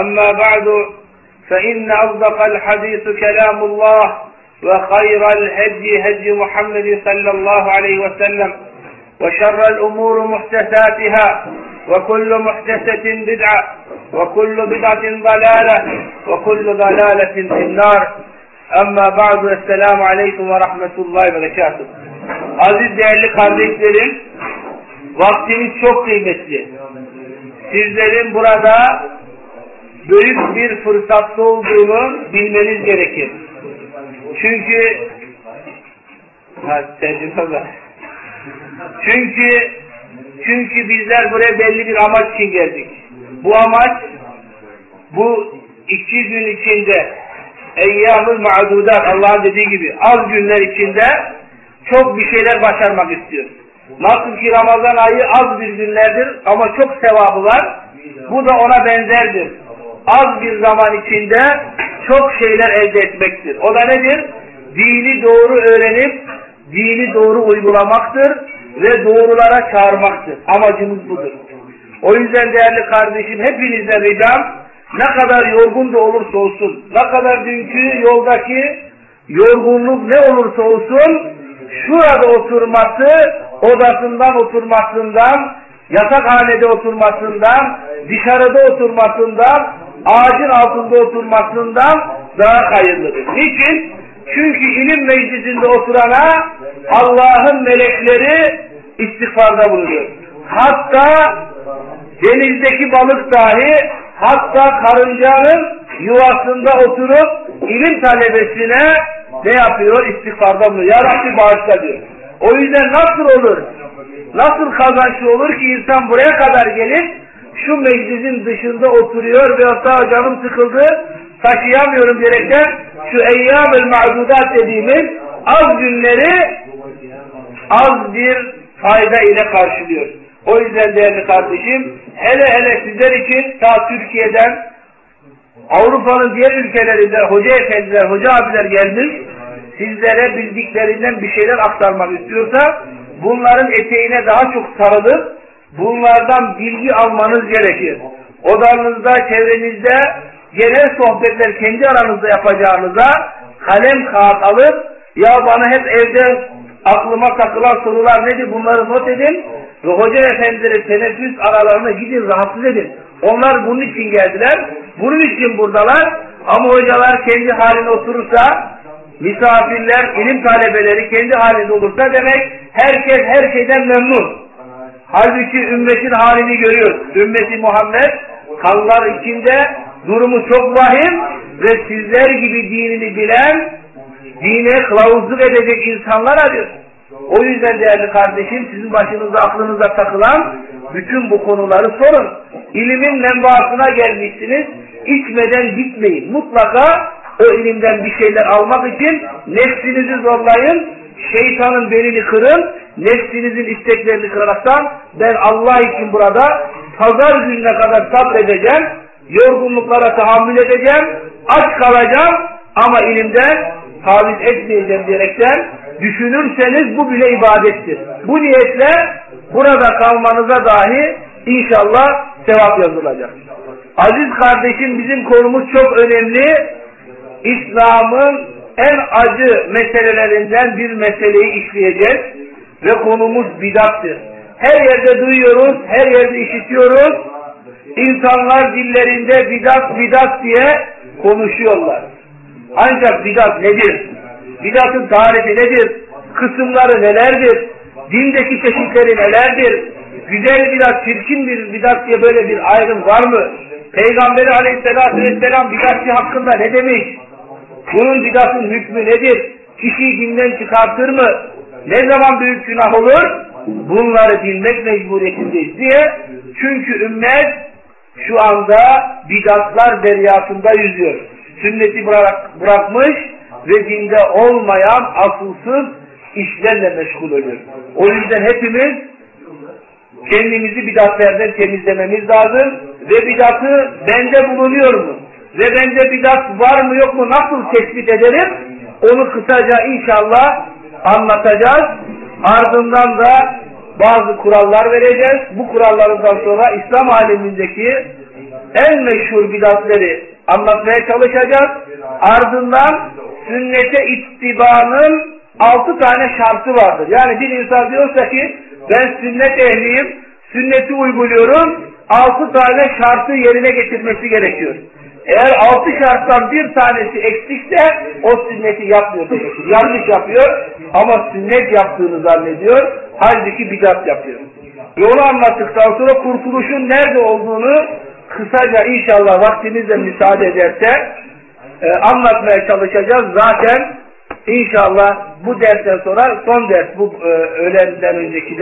أما بعد فإن أصدق الحديث كلام الله وخير الهدي هدي محمد صلى الله عليه وسلم وشر الأمور محدثاتها وكل محدثة بدعة وكل بدعة ضلالة وكل ضلالة في النار أما بعد السلام عليكم ورحمة الله وبركاته Aziz değerli kardeşlerim, vaktimiz çok kıymetli. Sizlerin burada büyük bir fırsatta olduğunu bilmeniz gerekir. Çünkü ha. Çünkü çünkü bizler buraya belli bir amaç için geldik. Bu amaç bu iki gün içinde eyyamül ma'dudat Allah'ın dediği gibi az günler içinde çok bir şeyler başarmak istiyor. Nasıl ki Ramazan ayı az bir günlerdir ama çok sevabı var. Bu da ona benzerdir az bir zaman içinde çok şeyler elde etmektir. O da nedir? Dini doğru öğrenip dini doğru uygulamaktır ve doğrulara çağırmaktır. Amacımız budur. O yüzden değerli kardeşim hepinizden ricam ne kadar yorgun da olursa olsun, ne kadar dünkü yoldaki yorgunluk ne olursa olsun şurada oturması, odasından oturmasından, yatakhanede oturmasından, dışarıda oturmasından, ağacın altında oturmasından daha hayırlıdır. Niçin? Çünkü ilim meclisinde oturana Allah'ın melekleri istiğfarda bulunuyor. Hatta denizdeki balık dahi hatta karıncanın yuvasında oturup ilim talebesine ne yapıyor? İstiğfarda bulunuyor. Ya Rabbi bağışla diyor. O yüzden nasıl olur? Nasıl kazançlı olur ki insan buraya kadar gelip şu meclisin dışında oturuyor ve hatta canım sıkıldı taşıyamıyorum diyerekten şu eyyam-ül ma'dudat dediğimiz az günleri az bir fayda ile karşılıyor. O yüzden değerli kardeşim hele hele sizler için ta Türkiye'den Avrupa'nın diğer ülkelerinde hoca efendiler, hoca abiler gelmiş sizlere bildiklerinden bir şeyler aktarmak istiyorsa bunların eteğine daha çok sarılıp bunlardan bilgi almanız gerekir. Odanızda, çevrenizde genel sohbetler kendi aranızda yapacağınıza kalem kağıt alıp ya bana hep evde aklıma takılan sorular nedir bunları not edin ve hoca efendileri teneffüs aralarına gidin rahatsız edin. Onlar bunun için geldiler. Bunun için buradalar. Ama hocalar kendi haline oturursa misafirler, ilim talebeleri kendi halinde olursa demek herkes her şeyden memnun. Halbuki ümmetin halini görüyor. Ümmeti Muhammed kanlar içinde durumu çok vahim ve sizler gibi dinini bilen, dine kılavuzluk edecek insanlar arıyor. O yüzden değerli kardeşim sizin başınızda aklınıza takılan bütün bu konuları sorun. İlimin menbaasına gelmişsiniz. İçmeden gitmeyin. Mutlaka o ilimden bir şeyler almak için nefsinizi zorlayın. Şeytanın belini kırın. Nefsinizin isteklerini kıraraktan ben Allah için burada pazar gününe kadar sabredeceğim. Yorgunluklara tahammül edeceğim. Aç kalacağım ama ilimden taviz etmeyeceğim diyerekten düşünürseniz bu bile ibadettir. Bu niyetle burada kalmanıza dahi inşallah sevap yazılacak. Aziz kardeşim bizim konumuz çok önemli. İslam'ın en acı meselelerinden bir meseleyi işleyeceğiz ve konumuz bidattır. Her yerde duyuyoruz, her yerde işitiyoruz. İnsanlar dillerinde bidat bidat diye konuşuyorlar. Ancak bidat nedir? Bidatın tarifi nedir? Kısımları nelerdir? Dindeki çeşitleri nelerdir? Güzel bidat, çirkin bir bidat diye böyle bir ayrım var mı? Peygamberi aleyhissalatü vesselam bidatçı hakkında ne demiş? Bunun bidatın hükmü nedir? Kişiyi dinden çıkartır mı? Ne zaman büyük günah olur? Bunları bilmek mecburiyetindeyiz diye. Çünkü ümmet şu anda bidatlar deryasında yüzüyor. Sünneti bırak, bırakmış ve dinde olmayan asılsız işlerle meşgul oluyor. O yüzden hepimiz kendimizi bidatlerden temizlememiz lazım ve bidatı bende bulunuyor mu? Ve bende bidat var mı yok mu nasıl tespit ederim? Onu kısaca inşallah anlatacağız. Ardından da bazı kurallar vereceğiz. Bu kurallarından sonra İslam alemindeki en meşhur bidatleri anlatmaya çalışacağız. Ardından sünnete ittibanın altı tane şartı vardır. Yani bir insan diyorsa ki ben sünnet ehliyim, sünneti uyguluyorum, altı tane şartı yerine getirmesi gerekiyor. Eğer altı şarttan bir tanesi eksikse o sünneti yapmıyor demektir. Yanlış yapıyor ama sünnet yaptığını zannediyor. Halbuki bidat yapıyor. Yolu anlattıktan sonra kurtuluşun nerede olduğunu kısaca inşallah vaktimizle müsaade ederse e, anlatmaya çalışacağız. Zaten inşallah bu dersten sonra son ders bu e, öğlenden önceki.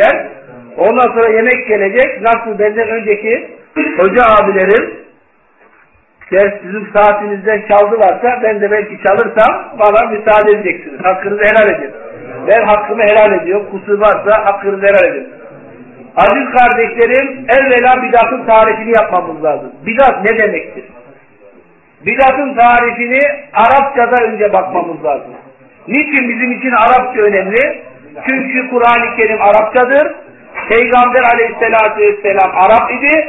Ondan sonra yemek gelecek. Nasıl benden önceki hoca abilerim ders sizin saatinizden çaldılarsa ben de belki çalırsam bana müsaade edeceksiniz. Hakkınızı helal edin. Ben hakkımı helal ediyorum. Kusur varsa hakkınızı helal edin. Aziz kardeşlerim evvela bidatın tarifini yapmamız lazım. Bidat ne demektir? Bidatın tarifini Arapçada önce bakmamız lazım. Niçin bizim için Arapça önemli? Çünkü Kur'an-ı Kerim Arapçadır. Peygamber aleyhissalatü vesselam Arap idi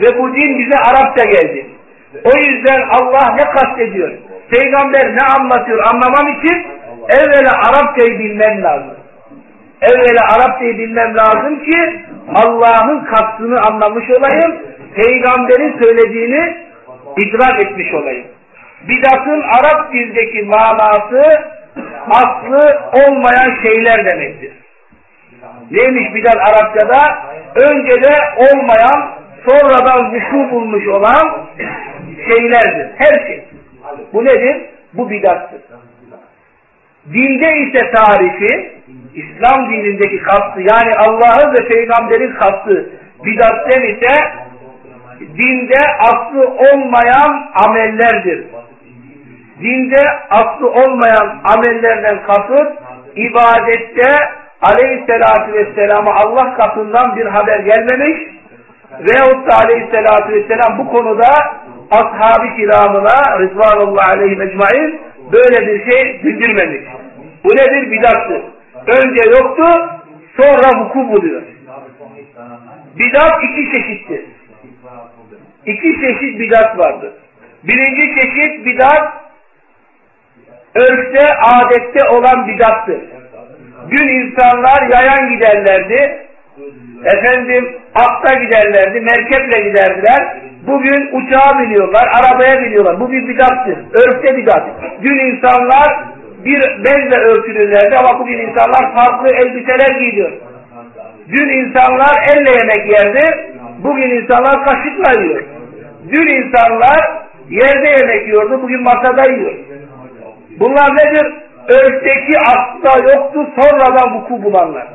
ve bu din bize Arapça geldi. O yüzden Allah ne kastediyor? Peygamber ne anlatıyor anlamam için evvela Arapçayı bilmem lazım. Evvela Arapçayı bilmem lazım ki Allah'ın kastını anlamış olayım. Peygamberin söylediğini idrak etmiş olayım. Bidatın Arap dildeki manası aslı olmayan şeyler demektir. Neymiş bidat Arapçada? Önce de olmayan, sonradan vuku bulmuş olan şeylerdir. Her şey. Bu nedir? Bu bidattır. Dinde ise tarifi, İslam dinindeki kastı, yani Allah'ın ve Peygamber'in kastı bidatten ise dinde aslı olmayan amellerdir. Dinde aslı olmayan amellerden kasıt ibadette aleyhissalatü vesselama Allah katından bir haber gelmemiş veyahut da aleyhissalatü vesselam bu konuda ashab-ı kiramına rızvanullah aleyhi mecmain böyle bir şey bildirmemiş. Bu nedir? Bidattır. Önce yoktu, sonra vuku buluyor. Bidat iki çeşittir. İki çeşit bidat vardır. Birinci çeşit bidat örfte, adette olan bidattır. Dün insanlar yayan giderlerdi. Efendim atta giderlerdi, merkeple giderdiler. Bugün uçağa biniyorlar, arabaya biniyorlar. Bu bir bidattır. Örfte bidat. Dün insanlar bir bezle örtülürlerdi ama bugün insanlar farklı elbiseler giyiyor. Dün insanlar elle yemek yerdi, bugün insanlar kaşıkla yiyor. Dün insanlar yerde yemek yiyordu, bugün masada yiyor. Bunlar nedir? Örfteki asla yoktu, sonradan vuku bulanlar.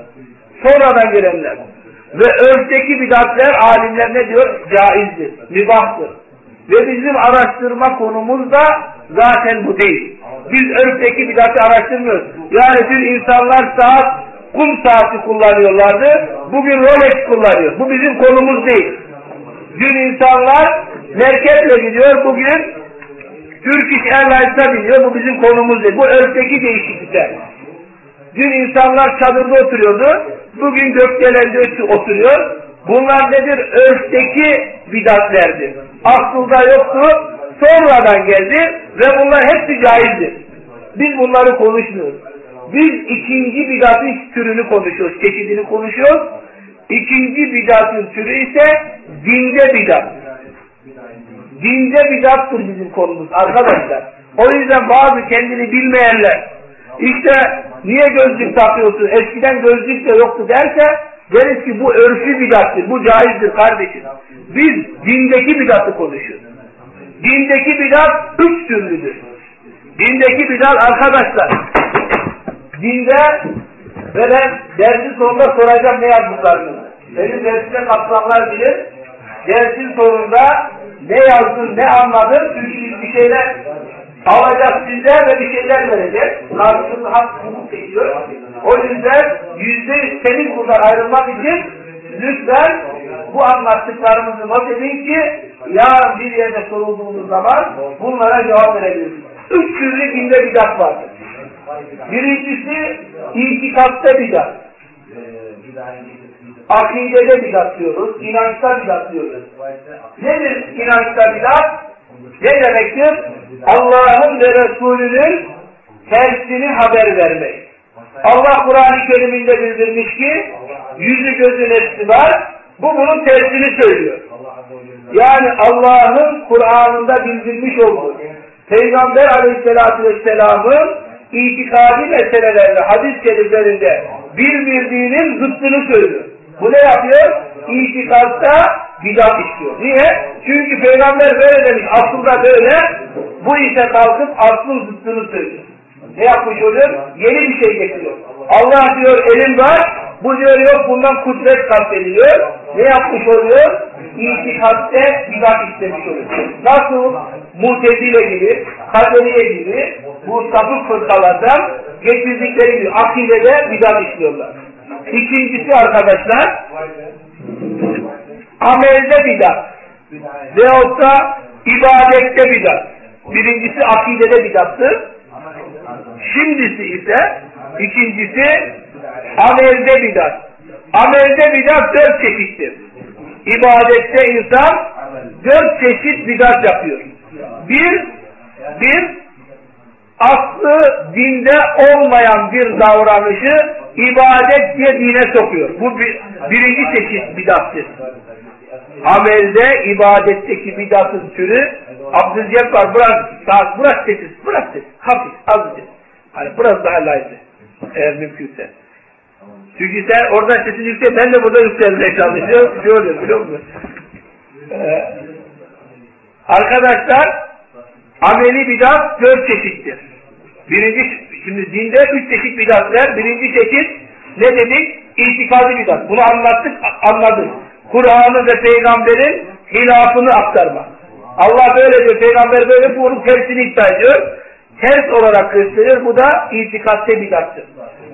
Sonradan gelenler. Ve örfteki bidatler alimler ne diyor? Caizdir, mübahtır. Ve bizim araştırma konumuz da zaten bu değil. Biz örfteki bidatı araştırmıyoruz. Yani dün insanlar saat, kum saati kullanıyorlardı. Bugün Rolex kullanıyor. Bu bizim konumuz değil. Dün insanlar merkeple gidiyor. Bugün Turkish Airlines'a biniyor. Bu bizim konumuz değil. Bu örfteki değişiklikler. Dün insanlar çadırda oturuyordu. Bugün gökdelende oturuyor. Bunlar nedir? Örfteki bidatlerdir. Aslında yoktu. Sonradan geldi ve bunlar hepsi caizdir. Biz bunları konuşmuyoruz. Biz ikinci bidatın türünü konuşuyoruz. Çeşidini konuşuyoruz. İkinci bidatın türü ise dinde bidat. Dinde bidattır bizim konumuz arkadaşlar. O yüzden bazı kendini bilmeyenler işte niye gözlük takıyorsun? Eskiden gözlük de yoktu derse deriz ki bu örfü bidattır. Bu caizdir kardeşim. Biz dindeki bidatı konuşuyoruz. Dindeki bidat üç türlüdür. Dindeki bidat arkadaşlar dinde ve ben dersin sonunda soracağım ne yazdıklarını. Benim dersine katılanlar bilir. dersin sonunda ne yazdın, ne anladın, çünkü bir şeyler alacak sizler ve bir şeyler verecek. Karşılıklı hak hukuk çekiyor. O yüzden yüzde yüz temiz buradan ayrılmak için lütfen bu anlattıklarımızı not edin ki yarın bir yerde sorulduğunuz zaman bunlara cevap verebilirsiniz. Üç türlü dinde bidat vardır. Birincisi itikatta bidat. Akidede bidat diyoruz, inançta bidat diyoruz. Nedir inançta bidat? Ne demektir? Allah'ın ve Resulünün tersini haber vermek. Allah Kur'an-ı Kerim'inde bildirmiş ki yüzü gözü nefsi var. Bu bunun tersini söylüyor. Yani Allah'ın Kur'an'ında bildirmiş olduğu Peygamber Aleyhisselatü Vesselam'ın itikadi meselelerinde, hadis şeriflerinde bildirdiğinin zıttını söylüyor. Bu ne yapıyor? İtikatta bidat işliyor. Niye? Çünkü Peygamber böyle demiş, aslında böyle, bu ise kalkıp aslın zıttını söylüyor. Ne yapmış oluyor? Yeni bir şey getiriyor. Allah diyor elim var, bu diyor yok bundan kudret kastediliyor. Ne yapmış oluyor? İtikatte bidat istemiş oluyor. Nasıl Mutezile gibi, Kaderiye gibi bu sapık fırkalardan getirdikleri gibi akidede bidat işliyorlar. İkincisi arkadaşlar amelde bidat veyahut da ibadette bidat. Birincisi akidede bidattır. Şimdisi ise ikincisi amelde bidat. Amelde bidat dört çeşittir. İbadette insan dört çeşit bidat yapıyor. Bir, bir aslı dinde olmayan bir davranışı ibadet diye dine sokuyor. Bu bir, birinci çeşit bidattır. Amelde, ibadetteki bidatın türü Abdülcebbar bırak, sağ, bırak sessiz, bırak sessiz, hafif, azıcık. Hani biraz daha laydı, eğer mümkünse. Çünkü sen oradan sesini yüksel, ben de burada yükselmeye çalışıyorum. Oluyor biliyor musun? Ee, arkadaşlar, ameli bidat dört çeşittir. Birinci, şimdi dinde üç çeşit bidat var. Birinci çeşit ne dedik? İtikadi bidat. Bunu anlattık, anladık. Kur'an'ı ve peygamberin hilafını aktarmak. Allah böyle diyor, peygamber böyle bunun tersini iddia ediyor. Ters olarak gösteriyor. Bu da itikatte bidattır.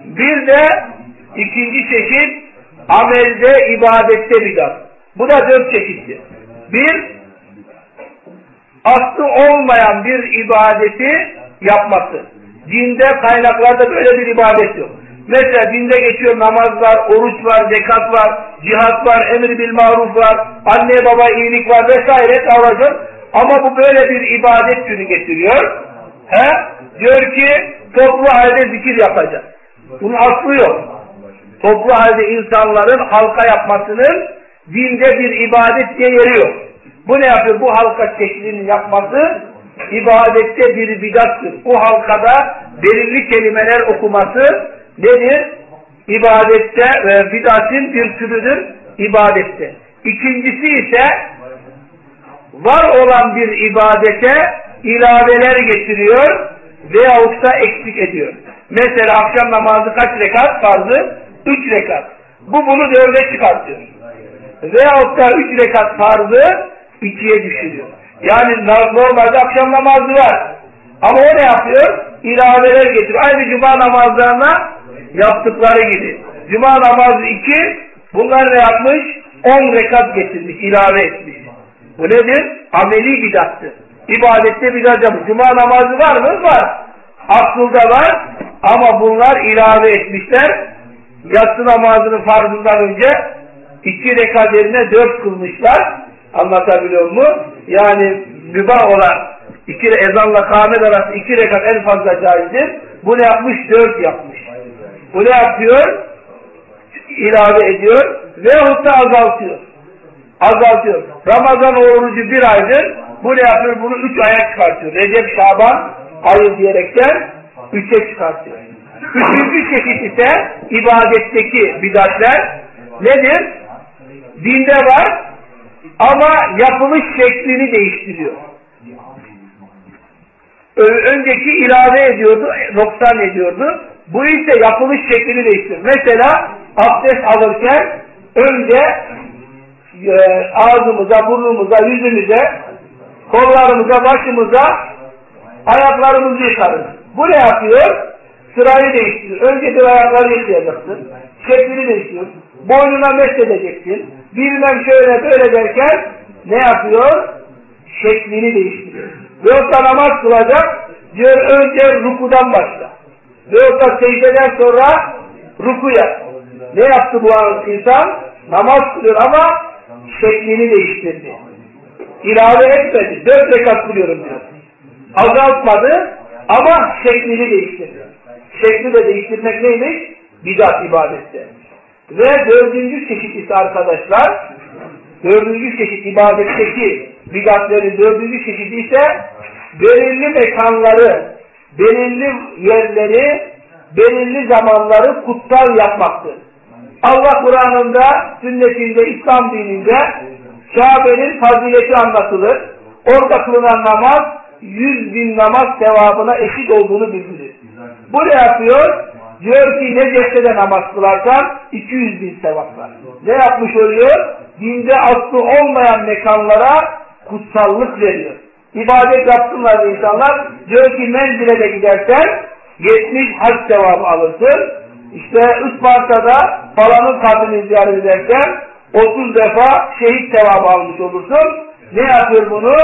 Bir de ikinci çeşit amelde, ibadette bidat. Bu da dört çeşittir. Bir, aslı olmayan bir ibadeti yapması. Dinde kaynaklarda böyle bir ibadet yok. Mesela dinde geçiyor namaz var, oruç var, zekat var, cihat var, emir bil maruf var, anne baba iyilik var vesaire alacak. Ama bu böyle bir ibadet türü getiriyor. He? Diyor ki toplu halde zikir yapacak. Bunun aslı yok. Toplu halde insanların halka yapmasının dinde bir ibadet diye yeri yok. Bu ne yapıyor? Bu halka şeklinin yapması ibadette bir bidattır. Bu halkada belirli kelimeler okuması nedir? İbadette ve bidatın bir türüdür ibadette. İkincisi ise var olan bir ibadete ilaveler getiriyor veyahut da eksik ediyor. Mesela akşam namazı kaç rekat farzı? Üç rekat. Bu bunu dörde çıkartıyor. Veyahut da üç rekat farzı ikiye düşürüyor. Yani normalde akşam namazı var. Ama o ne yapıyor? İlaveler getiriyor. Aynı cuma namazlarına yaptıkları gibi. Cuma namazı iki, bunlar ne yapmış? On rekat getirmiş, ilave etmiş. Bu nedir? Ameli bidattır. İbadette bidat yapmış. Cuma namazı var mı? Var. Aslında var ama bunlar ilave etmişler. Yatsı namazının farzından önce iki rekat yerine dört kılmışlar. Anlatabiliyor mu? Yani mübah olan iki ezanla kâmet arası iki rekat en fazla caizdir. Bu ne yapmış? Dört yapmış. Bu ne yapıyor? İlave ediyor veyahut da azaltıyor. Azaltıyor. Ramazan orucu bir aydır. Bu ne yapıyor? Bunu üç aya çıkartıyor. Recep, Şaban ayı diyerekten üçe çıkartıyor. Üçüncü çeşit ise ibadetteki bidatler nedir? Dinde var ama yapılış şeklini değiştiriyor. Önceki ilave ediyordu, noksan ediyordu. Bu ise yapılış şeklini değiştiriyor. Mesela abdest alırken önce e, ağzımıza, burnumuza, yüzümüze, kollarımıza, başımıza, ayaklarımızı yıkarız. Bu ne yapıyor? Sırayı değiştiriyor. Önce bir ayakları yıkayacaksın. Şeklini değiştiriyor. Boynuna mesedeceksin. Bilmem şöyle böyle derken ne yapıyor? Şeklini değiştiriyor. Yoksa namaz kılacak diyor önce rukudan başla. Yoksa secdeden sonra ruku yap. Ne yaptı bu insan? Namaz kılıyor ama şeklini değiştirdi. İlave etmedi. Dört rekat kılıyorum diyor. Azaltmadı ama şeklini değiştirdi. Şekli de değiştirmek neymiş? Bidat ibadette. Ve dördüncü çeşit ise arkadaşlar, dördüncü çeşit ibadetteki bidatlerin dördüncü çeşidi ise belirli mekanları, belirli yerleri, belirli zamanları kutsal yapmaktır. Allah Kur'an'ında, sünnetinde, İslam dininde Kabe'nin fazileti anlatılır. Orada kılınan namaz, yüz bin namaz sevabına eşit olduğunu bildirir. Bu ne yapıyor? Diyor ki ne de namaz kılarsan 200 bin sevap var. Ne yapmış oluyor? Dinde aslı olmayan mekanlara kutsallık veriyor. İbadet yapsınlar insanlar. Diyor ki menzile de gidersen 70 hac sevabı alırsın. İşte Isparta'da falanın kabrini ziyaret edersen 30 defa şehit sevabı almış olursun. Ne yapıyor bunu?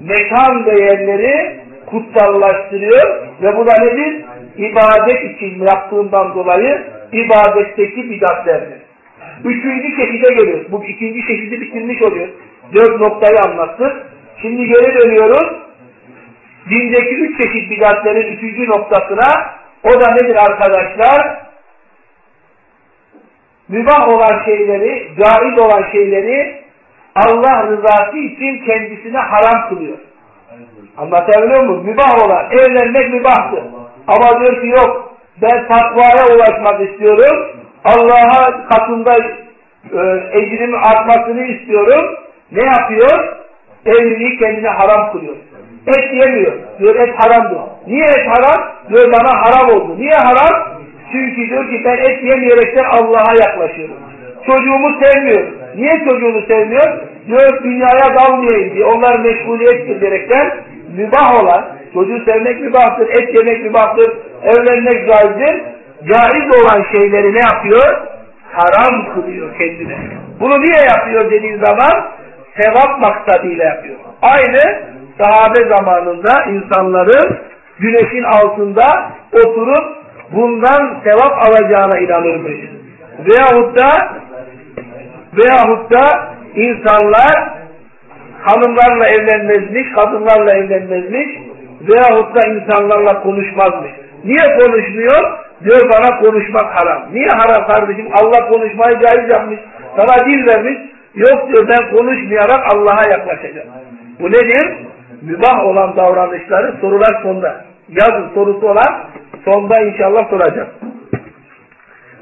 Mekan değerleri kutsallaştırıyor ve bu da nedir? İbadet için yaptığından dolayı ibadetteki bidatlerdir. Üçüncü çeşide geliyor. Bu ikinci çeşidi bitirmiş oluyor. Dört noktayı anlattık. Şimdi geri dönüyoruz. Dindeki üç çeşit bidatlerin üçüncü noktasına o da nedir arkadaşlar? Mübah olan şeyleri, caiz olan şeyleri Allah rızası için kendisine haram kılıyor. Anlatabiliyor muyum? Mübah olan. Evlenmek mübahtır. Ama diyor ki yok ben takvaya ulaşmak istiyorum. Allah'a katında e, ecrimi artmasını istiyorum. Ne yapıyor? Evliliği kendine haram kılıyor. Et yemiyor. Diyor et haramdır. Niye et haram? Diyor bana haram oldu. Niye haram? Çünkü diyor ki ben et yemeyerekten Allah'a yaklaşıyorum. Çocuğumu sevmiyor. Niye çocuğunu sevmiyor? Diyor dünyaya dalmayayım diye. Onlar meşguliyettir diyerekten mübah olan, çocuğu sevmek mübahtır, et yemek mübahtır, evlenmek caizdir. Caiz olan şeyleri ne yapıyor? Haram kılıyor kendine. Bunu niye yapıyor dediğin zaman sevap maksadıyla yapıyor. Aynı sahabe zamanında insanların güneşin altında oturup bundan sevap alacağına inanırmış. Veyahut da veyahut da insanlar hanımlarla evlenmezmiş, kadınlarla evlenmezmiş veyahut da insanlarla konuşmazmış. Niye konuşmuyor? Diyor bana konuşmak haram. Niye haram kardeşim? Allah konuşmayı caiz yapmış. Sana dil vermiş. Yok diyor ben konuşmayarak Allah'a yaklaşacağım. Bu nedir? Mübah olan davranışları sorular sonda. Yazın sorusu olan sonda inşallah soracağım.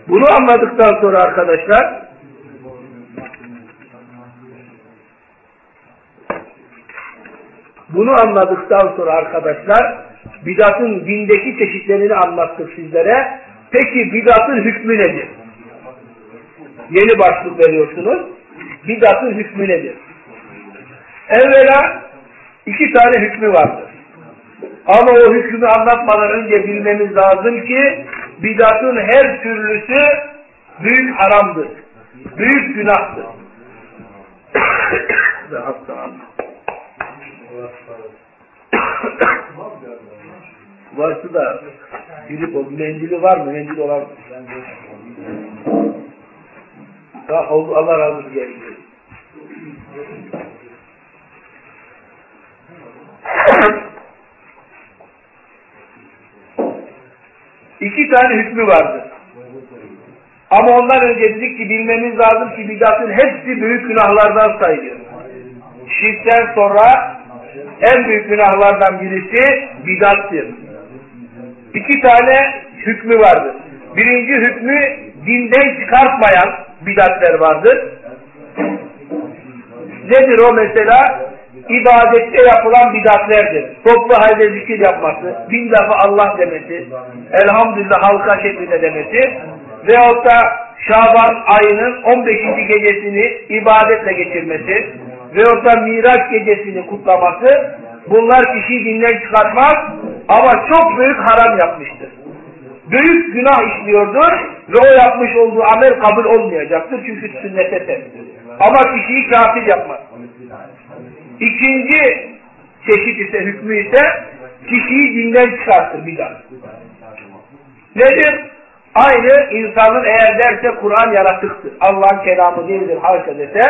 Bunu anladıktan sonra arkadaşlar Bunu anladıktan sonra arkadaşlar bidatın dindeki çeşitlerini anlattık sizlere. Peki bidatın hükmü nedir? Yeni başlık veriyorsunuz. Bidatın hükmü nedir? Evvela iki tane hükmü vardır. Ama o hükmü anlatmadan önce bilmemiz lazım ki bidatın her türlüsü büyük haramdır. Büyük günahtır. Varsa da gidip o mendili var mı? Mendil olan Daha Allah razı olsun geliyor. İki tane hükmü vardır. Ama ondan önce dedik ki bilmemiz lazım ki bidatın hepsi büyük günahlardan sayılıyor. Şirkten sonra en büyük günahlardan birisi bidattır. İki tane hükmü vardır. Birinci hükmü dinden çıkartmayan bidatler vardır. Nedir o mesela? ibadette yapılan bidatlerdir. Toplu halde zikir yapması, bin defa Allah demesi, elhamdülillah halka şeklinde demesi veyahut da Şaban ayının 15. gecesini ibadetle geçirmesi veyahut da Miraç gecesini kutlaması bunlar kişiyi dinden çıkartmaz ama çok büyük haram yapmıştır. Büyük günah işliyordur ve o yapmış olduğu amel kabul olmayacaktır çünkü sünnete tepkidir. Ama kişiyi kafir yapmaz. İkinci çeşit ise hükmü ise kişiyi dinden çıkartır bidat. Nedir? Aynı insanın eğer derse Kur'an yaratıktır. Allah'ın kelamı değildir haşa dese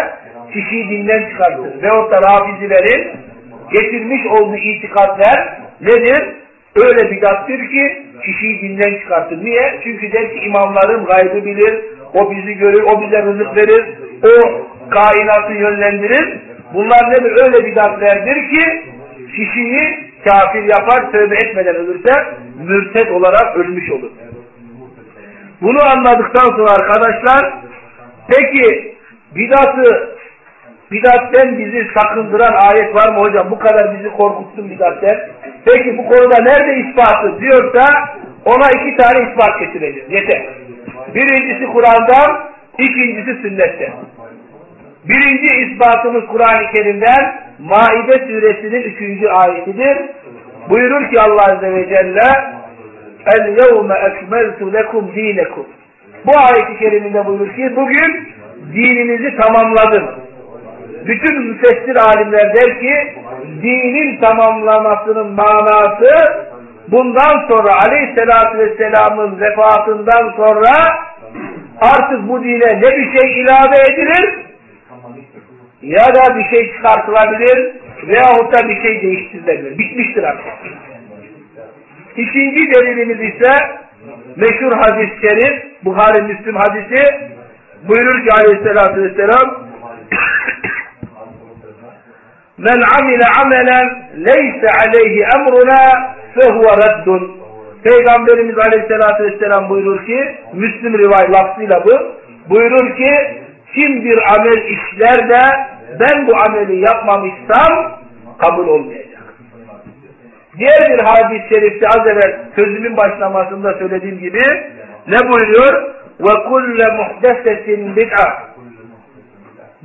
kişiyi dinden çıkartır. Veyahut da rafizilerin getirmiş olduğu itikadler nedir? Öyle bidattır ki kişiyi dinden çıkartır. Niye? Çünkü der ki imamlarım gaybı bilir, o bizi görür, o bize rızık verir, o kainatı yönlendirir. Bunlar nedir? Öyle bidatlerdir ki kişiyi kafir yapar, tövbe etmeden ölürse mürted olarak ölmüş olur. Bunu anladıktan sonra arkadaşlar peki bidatı bidatten bizi sakındıran ayet var mı hocam? Bu kadar bizi korkuttun bidatten. Peki bu konuda nerede ispatı diyorsa ona iki tane ispat getireceğiz. Yeter. Birincisi Kur'an'dan, ikincisi sünnetten. Birinci ispatımız Kur'an-ı Kerim'den Maide suresinin üçüncü ayetidir. Buyurur ki Allah Azze ve Celle El-yevme ekmeltu lekum dinekum. Bu ayet-i keriminde buyurur ki bugün dininizi tamamladım. Bütün müfessir alimler der ki dinin tamamlamasının manası bundan sonra aleyhissalatü vesselamın vefatından sonra artık bu dine ne bir şey ilave edilir ya da bir şey çıkartılabilir veyahut da bir şey değiştirilebilir. Bitmiştir artık. İkinci delilimiz ise meşhur hadis-i şerif, Buhari Müslüm hadisi buyurur ki aleyhissalatü vesselam Men amile amelen leyse aleyhi emruna fehuve reddun. Peygamberimiz aleyhissalatü vesselam buyurur ki, Müslüm rivayet lafzıyla bu, buyurur ki, kim bir amel işler de ben bu ameli yapmamışsam kabul olmayacak. Diğer bir hadis-i şerifte az evvel sözümün başlamasında söylediğim gibi ne buyuruyor? Kulle muhdesetin bid'a.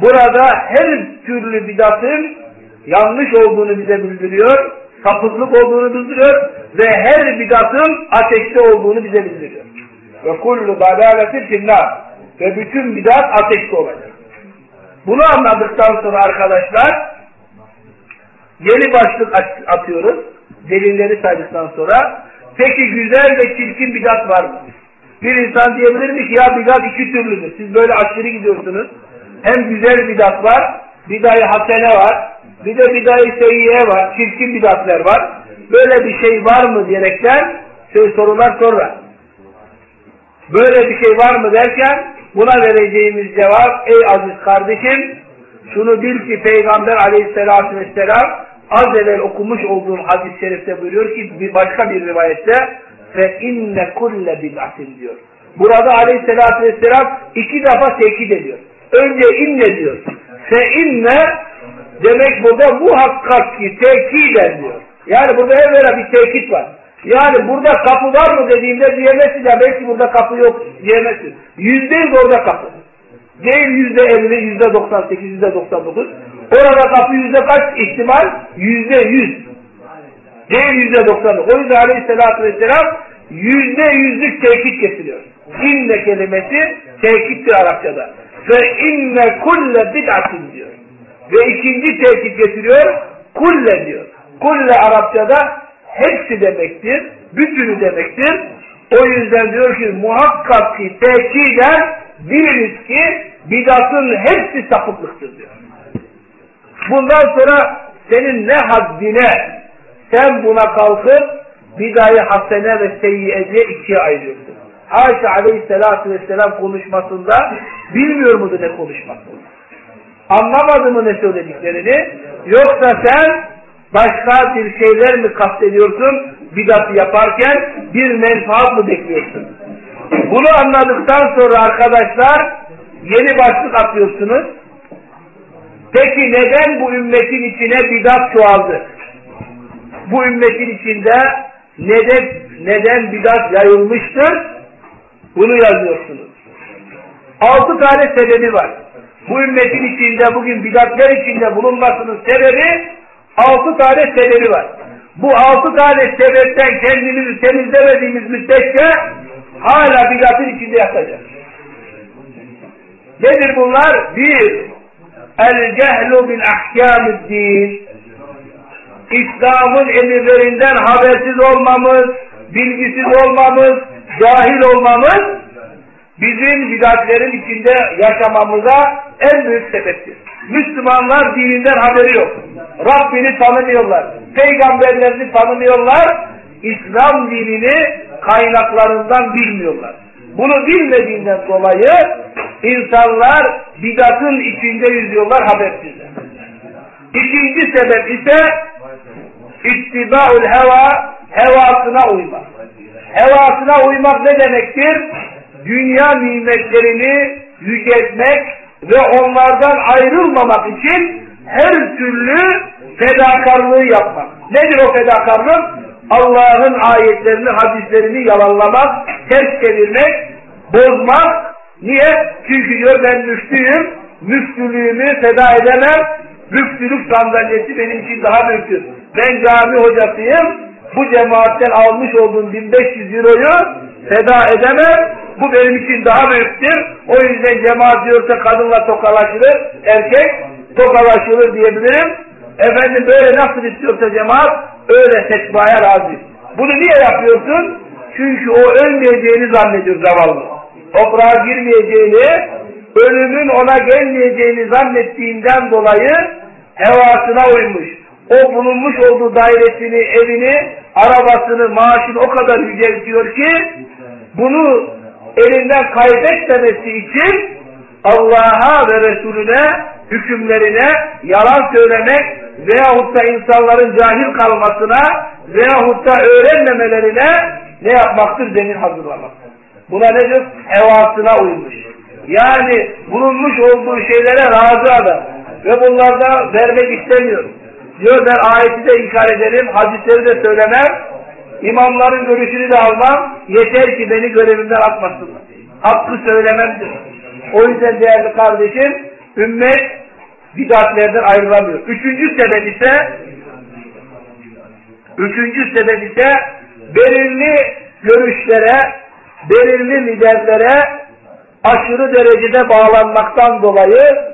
Burada her türlü bidatın yanlış olduğunu bize bildiriyor, sapıklık olduğunu bildiriyor ve her bidatın ateşte olduğunu bize bildiriyor. Ve kullu dalaletin finnar. Ve bütün bidat ateşte olacak. Bunu anladıktan sonra arkadaşlar yeni başlık atıyoruz. Delilleri saydıktan sonra peki güzel ve çirkin bidat var mı? Bir insan diyebilir mi ki ya bidat iki türlüdür. Siz böyle aşırı gidiyorsunuz. Hem güzel bidat var, bidayı hasene var, bir de bidayı seyyiye var, çirkin bidatler var. Böyle bir şey var mı diyerekten şey sorular sonra. Böyle bir şey var mı derken buna vereceğimiz cevap ey aziz kardeşim şunu bil ki Peygamber aleyhissalatü vesselam az evvel okumuş olduğum hadis-i şerifte buyuruyor ki bir başka bir rivayette fe inne kulle bid'atin diyor. Burada aleyhissalatü vesselam iki defa tekit ediyor. Önce inne diyor. Fe inne demek burada muhakkak ki tekiden diyor. Yani burada evvela bir tekit var. Yani burada kapı var mı dediğimde diyemezsin ya belki burada kapı yok diyemezsin. Yüzde yüz orada kapı. Değil yüzde elli, yüzde doksan sekiz, yüzde doksan dokuz. Orada kapı yüzde kaç ihtimal? Yüzde yüz. Değil yüzde doksan dokuz. O yüzden aleyhissalatü vesselam yüzde yüzlük tekit getiriyor. İnne kelimesi tekittir Arapçada. Ve inne kulle bid'atin diyor. Ve ikinci tekit getiriyor. Kulle diyor. Kulle Arapçada hepsi demektir, bütünü demektir. O yüzden diyor ki muhakkak ki tekiden biliniz ki bidatın hepsi sapıklıktır diyor. Bundan sonra senin ne haddine sen buna kalkıp bidayı hasene ve seyyiye diye ikiye ayırıyorsun. Ayşe aleyhissalatü vesselam konuşmasında bilmiyor mudu ne konuşmasını? Anlamadı mı ne söylediklerini? Yoksa sen başka bir şeyler mi kastediyorsun bidatı yaparken bir menfaat mı bekliyorsun? Bunu anladıktan sonra arkadaşlar yeni başlık atıyorsunuz. Peki neden bu ümmetin içine bidat çoğaldı? Bu ümmetin içinde neden, neden bidat yayılmıştır? Bunu yazıyorsunuz. Altı tane sebebi var. Bu ümmetin içinde bugün bidatler içinde bulunmasının sebebi altı tane sebebi var. Bu altı tane sebepten kendimizi temizlemediğimiz müddetçe hala bidatın içinde yatacağız. Nedir bunlar? Bir, el cehlu bil ahkamid din. İslam'ın emirlerinden habersiz olmamız, bilgisiz olmamız, cahil olmamız bizim bidatlerin içinde yaşamamıza en büyük sebeptir. Müslümanlar dininden haberi yok. Rabbini tanımıyorlar. Peygamberlerini tanımıyorlar. İslam dinini kaynaklarından bilmiyorlar. Bunu bilmediğinden dolayı insanlar bidatın içinde yüzüyorlar habersizler. İkinci sebep ise ittibaül heva, hevasına uymak. Hevasına uymak ne demektir? Dünya nimetlerini yüceltmek ve onlardan ayrılmamak için her türlü fedakarlığı yapmak. Nedir o fedakarlık? Allah'ın ayetlerini, hadislerini yalanlamak, ters çevirmek, bozmak. Niye? Çünkü diyor ben müftüyüm, müftülüğümü feda edemem, müftülük sandalyesi benim için daha büyüktür. Ben cami hocasıyım, bu cemaatten almış olduğum 1500 euroyu feda edemem, bu benim için daha büyüktür. O yüzden cemaat diyorsa kadınla tokalaşılır, erkek tokalaşılır diyebilirim. Efendim böyle nasıl istiyorsa cemaat öyle seçmaya razı. Bunu niye yapıyorsun? Çünkü o ölmeyeceğini zannediyor zavallı. Toprağa girmeyeceğini, ölümün ona gelmeyeceğini zannettiğinden dolayı hevasına uymuş. O bulunmuş olduğu dairesini, evini, arabasını, maaşını o kadar yüceltiyor ki bunu elinden kaybetmemesi için Allah'a ve Resulüne hükümlerine yalan söylemek veyahut da insanların cahil kalmasına veyahut da öğrenmemelerine ne yapmaktır? Zemin hazırlamak. Buna nedir? Hevasına uymuş. Yani bulunmuş olduğu şeylere razı adam. Ve bunlarda vermek istemiyor. Diyor ben ayeti de inkar ederim, hadisleri de söylemem, imamların görüşünü de almam, yeter ki beni görevimden atmasınlar. Hakkı söylememdir. O yüzden değerli kardeşim, ümmet bidatlerden ayrılamıyor. Üçüncü sebep ise üçüncü sebep ise belirli görüşlere, belirli liderlere aşırı derecede bağlanmaktan dolayı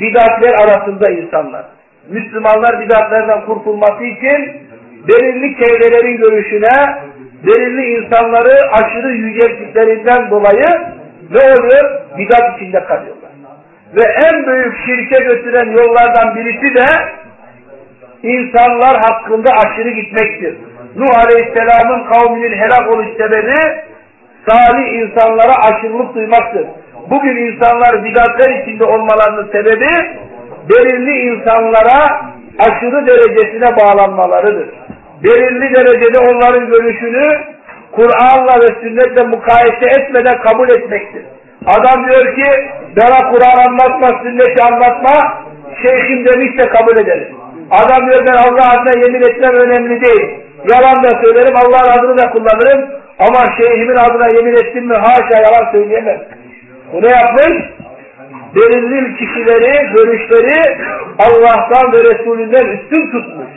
bidatler arasında insanlar. Müslümanlar bidatlerden kurtulması için belirli çevrelerin görüşüne, belirli insanları aşırı yücelttiklerinden dolayı ne oluyor? Bidat içinde kalıyorlar. Ve en büyük şirke götüren yollardan birisi de insanlar hakkında aşırı gitmektir. Nuh Aleyhisselam'ın kavminin helak oluş sebebi salih insanlara aşırılık duymaktır. Bugün insanlar bidatler içinde olmalarının sebebi belirli insanlara aşırı derecesine bağlanmalarıdır. Belirli derecede onların görüşünü Kur'an'la ve sünnetle mukayese etmeden kabul etmektir. Adam diyor ki bana Kur'an anlatma, sünneti anlatma, şeyhim demişse kabul ederim. Adam diyor ben Allah adına yemin etmem önemli değil. Yalan da söylerim, Allah'ın adını da kullanırım. Ama şeyhimin adına yemin ettim mi haşa yalan söyleyemem. Bu ne yapmış? Belirli kişileri, görüşleri Allah'tan ve Resulünden üstün tutmuş.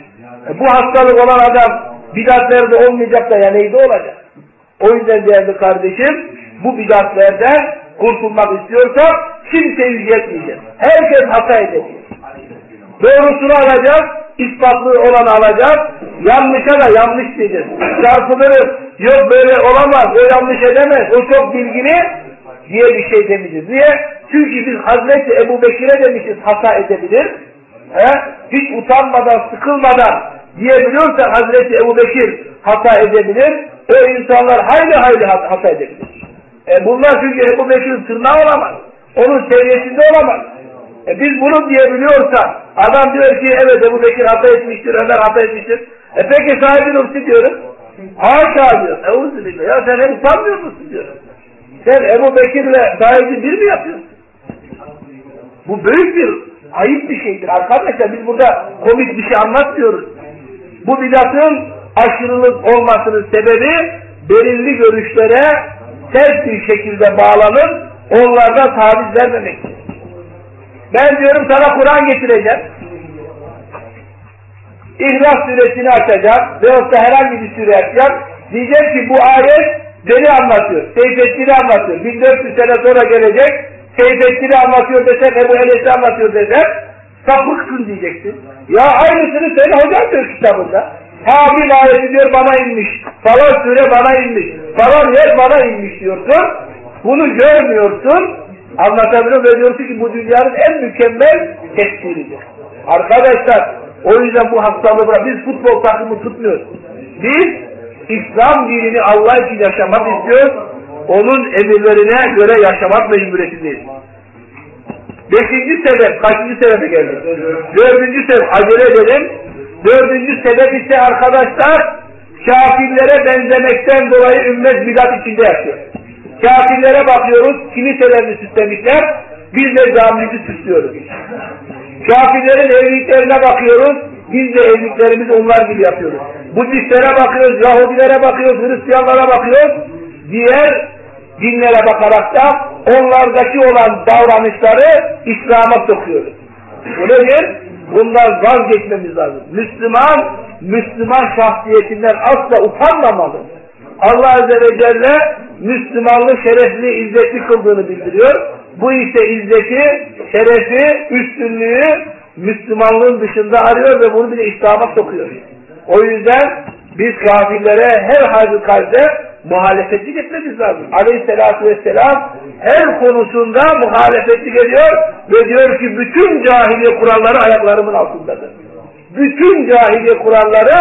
E bu hastalık olan adam bidatlerde olmayacak da ya neydi olacak? O yüzden değerli kardeşim bu bidatlerden kurtulmak istiyorsak kimse yüceltmeyecek. Herkes hata edecek. Doğrusunu alacağız, ispatlı olanı alacağız, yanlışa da yanlış diyeceğiz. Çarpılırız, yok böyle olamaz, o yanlış edemez, o çok bilgili diye bir şey demeyeceğiz. Niye? Çünkü biz Hazreti Ebu Bekir'e demişiz hata edebilir. He? Hiç utanmadan, sıkılmadan diyebiliyorsa Hazreti Ebu Bekir hata edebilir. O insanlar hayli hayli hata edebilir. E bunlar çünkü Ebu Bekir'in tırnağı olamaz. Onun seviyesinde olamaz. E biz bunu diyebiliyorsak adam diyor ki evet Ebu Bekir hata etmiştir, Ömer hata etmiştir. E peki sahibi nefsi diyoruz. Haşa diyor. Euzübillah. Ya sen hem utanmıyor musun diyor. Sen Ebu Bekir'le sahibi bir mi yapıyorsun? Bu büyük bir ayıp bir şeydir. Arkadaşlar biz burada komik bir şey anlatmıyoruz. Bu bidatın aşırılık olmasının sebebi belirli görüşlere ters bir şekilde bağlanıp onlarda taviz vermemektir. Ben diyorum sana Kur'an getireceğim. İhlas suresini açacak veyahut da herhangi bir sure açacak. Diyecek ki bu ayet beni anlatıyor. Seyfettin'i anlatıyor. 1400 sene sonra gelecek. Seyfettin'i anlatıyor desek, Ebu Enes'i anlatıyor desek sapıksın diyeceksin. Ya aynısını senin hocan diyor kitabında. Hamil ayeti diyor bana inmiş. Falan sure bana inmiş. Falan yer bana inmiş diyorsun. Bunu görmüyorsun. Anlatabiliyor ve diyorsun ki bu dünyanın en mükemmel tefsiridir. Arkadaşlar o yüzden bu hastalığı biz futbol takımı tutmuyoruz. Biz İslam dinini Allah için yaşamak istiyoruz. Onun emirlerine göre yaşamak mecburiyetindeyiz. Beşinci sebep, kaçıncı sebebe geldik? Dördüncü sebep, acele edelim. Dördüncü sebep ise arkadaşlar, kafirlere benzemekten dolayı ümmet bidat içinde yaşıyor. Kafirlere bakıyoruz, kiliselerini süslemişler, biz de camimizi süslüyoruz. Kafirlerin evliliklerine bakıyoruz, biz de evliliklerimizi onlar gibi yapıyoruz. Budistlere bakıyoruz, Yahudilere bakıyoruz, Hristiyanlara bakıyoruz. Diğer dinlere bakarak da onlardaki olan davranışları İslam'a sokuyoruz. Bu nedir? Bundan vazgeçmemiz lazım. Müslüman, Müslüman şahsiyetinden asla utanmamalı. Allah Azze ve Celle Müslümanlığı şerefli, izzetli kıldığını bildiriyor. Bu ise izzeti, şerefi, üstünlüğü Müslümanlığın dışında arıyor ve bunu bile İslam'a sokuyor. O yüzden biz kafirlere her halükarda muhalefetlik etmemiz lazım. Aleyhisselatü vesselam her konusunda muhalefetlik ediyor ve diyor ki bütün cahiliye kuralları ayaklarımın altındadır. Bütün cahiliye kuralları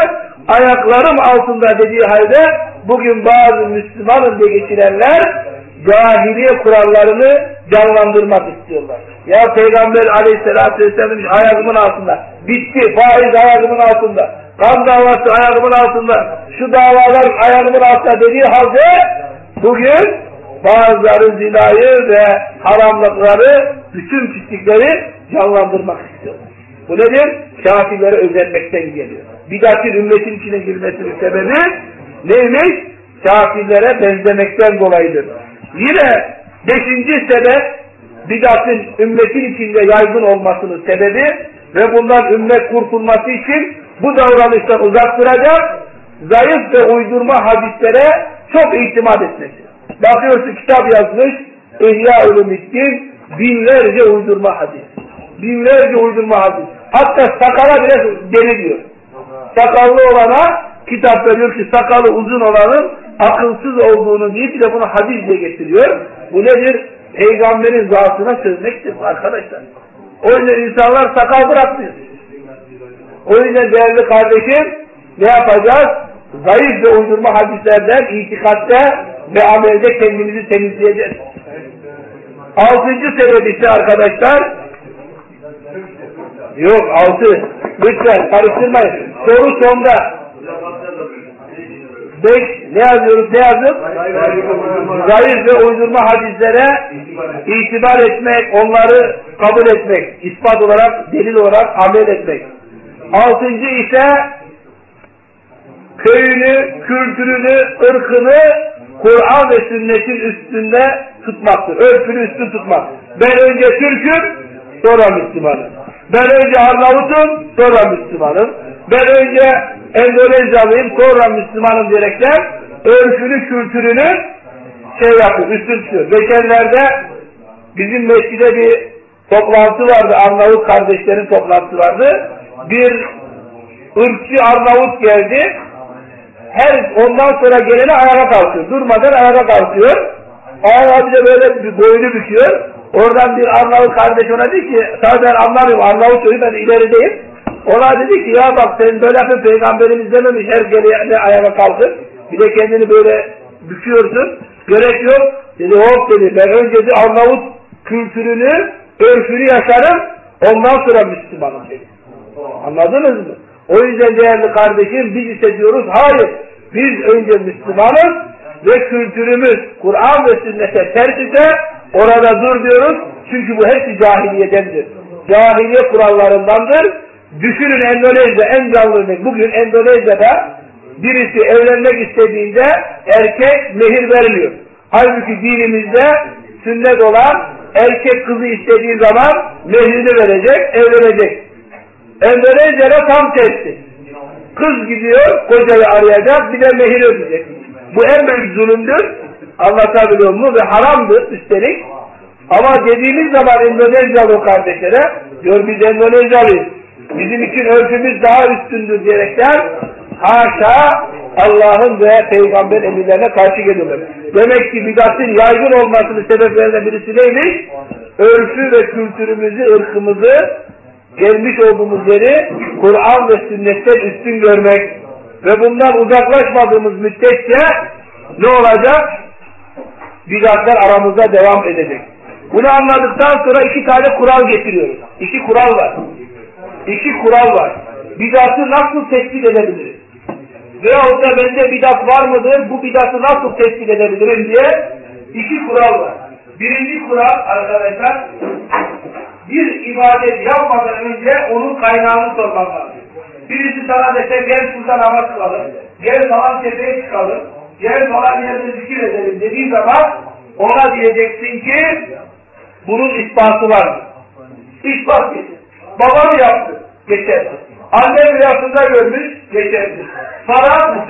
ayaklarım altında dediği halde bugün bazı Müslümanım diye geçirenler cahiliye kurallarını canlandırmak istiyorlar. Ya Peygamber aleyhissalatü vesselam ayağımın altında. Bitti. Faiz ayağımın altında. Kan davası ayağımın altında. Şu davalar ayağımın altında dediği halde bugün bazıları zinayı ve haramlıkları, bütün pislikleri canlandırmak istiyorlar. Bu nedir? Kafirlere özenmekten geliyor. Bidatın ümmetin içine girmesinin sebebi neymiş? Kafirlere benzemekten dolayıdır. Yine beşinci sebep bidatın ümmetin içinde yaygın olmasının sebebi ve bundan ümmet kurtulması için bu davranıştan uzak duracak, zayıf ve uydurma hadislere çok itimat etmesi. Bakıyorsun kitap yazmış, İhya Ulumuddin, binlerce uydurma hadis. Binlerce uydurma hadis. Hatta sakala bile deli diyor. Sakallı olana kitapta diyor ki sakalı uzun olanın akılsız olduğunu deyip de bunu hadis diye getiriyor. Bu nedir? Peygamberin zatına sözmektir arkadaşlar. O yüzden insanlar sakal bırakmıyor. O yüzden değerli kardeşim ne yapacağız? Zayıf ve uydurma hadislerden itikatta ve amelde kendimizi temizleyeceğiz. Altıncı sebep ise arkadaşlar yok altı lütfen karıştırmayın. Soru sonda. Beş ne yazıyoruz ne yazdık? Zayıf ve uydurma hadislere itibar etmek, onları kabul etmek, ispat olarak, delil olarak amel etmek. Altıncı ise köyünü, kültürünü, ırkını Kur'an ve sünnetin üstünde tutmaktır. Örfünü üstün tutmak. Ben önce Türk'üm, sonra Müslümanım. Ben önce Arnavut'um, sonra Müslümanım. Ben önce Endonezyalıyım, sonra Müslümanım diyerekten örfünü, kültürünü şey yapıyor, üstün tutuyor. Geçenlerde bizim mescide bir toplantı vardı, Arnavut kardeşlerin toplantısı vardı. Bir ırkçı Arnavut geldi, her ondan sonra geleni ayağa kalkıyor. Durmadan ayağa kalkıyor. Ayağa bir de böyle bir boynu büküyor. Oradan bir Arnavut kardeş ona dedi ki, tabi ben anlamıyorum Arnavut söylüyor, ben ilerideyim. Ona dedi ki ya bak sen böyle yapın peygamberimiz dememiş her gelene ayağa kalkın. Bir de kendini böyle büküyorsun. Gerek yok. Dedi hop dedi ben önce de Arnavut kültürünü, örfünü yaşarım. Ondan sonra Müslümanım dedi. Anladınız mı? O yüzden değerli kardeşim biz ise diyoruz hayır. Biz önce Müslümanız ve kültürümüz Kur'an ve sünnete ters ise orada dur diyoruz. Çünkü bu hepsi cahiliyedendir. Cahiliye kurallarındandır. Düşünün Endonezya en canlı örnek. Bugün Endonezya'da birisi evlenmek istediğinde erkek mehir veriliyor. Halbuki dinimizde sünnet olan erkek kızı istediği zaman mehrini verecek, evlenecek. De tam tersi. Kız gidiyor, kocayı arayacak, bir de mehir ödeyecek. Bu en büyük zulümdür. Anlatabiliyor mu? Ve haramdır üstelik. Ama dediğimiz zaman Endonezyalı kardeşlere, diyor biz Endonezyalıyız. Bizim için örfümüz daha üstündür diyerekten haşa Allah'ın ve peygamber emirlerine karşı geliyorlar. Demek ki bidatın yaygın olmasının sebeplerinden birisi neymiş? Örfü ve kültürümüzü, ırkımızı, gelmiş olduğumuz yeri Kur'an ve sünnetten üstün görmek ve bundan uzaklaşmadığımız müddetçe ne olacak? Bidatlar aramızda devam edecek. Bunu anladıktan sonra iki tane kural getiriyoruz. İki kural var. İki kural var. Bidatı nasıl tespit edebiliriz? Veyahut da bende bidat var mıdır? Bu bidatı nasıl tespit edebilirim diye iki kural var. Birinci kural arkadaşlar bir ibadet yapmadan önce onun kaynağını sormak lazım. Birisi sana dese gel şurada namaz kılalım, gel falan tepeye çıkalım, gel falan yerde zikir edelim dediği zaman ona diyeceksin ki bunun ispatı var mı? İspat getir. Babam yaptı, geçersiz. Annem rüyasında görmüş, geçersiz. Falan,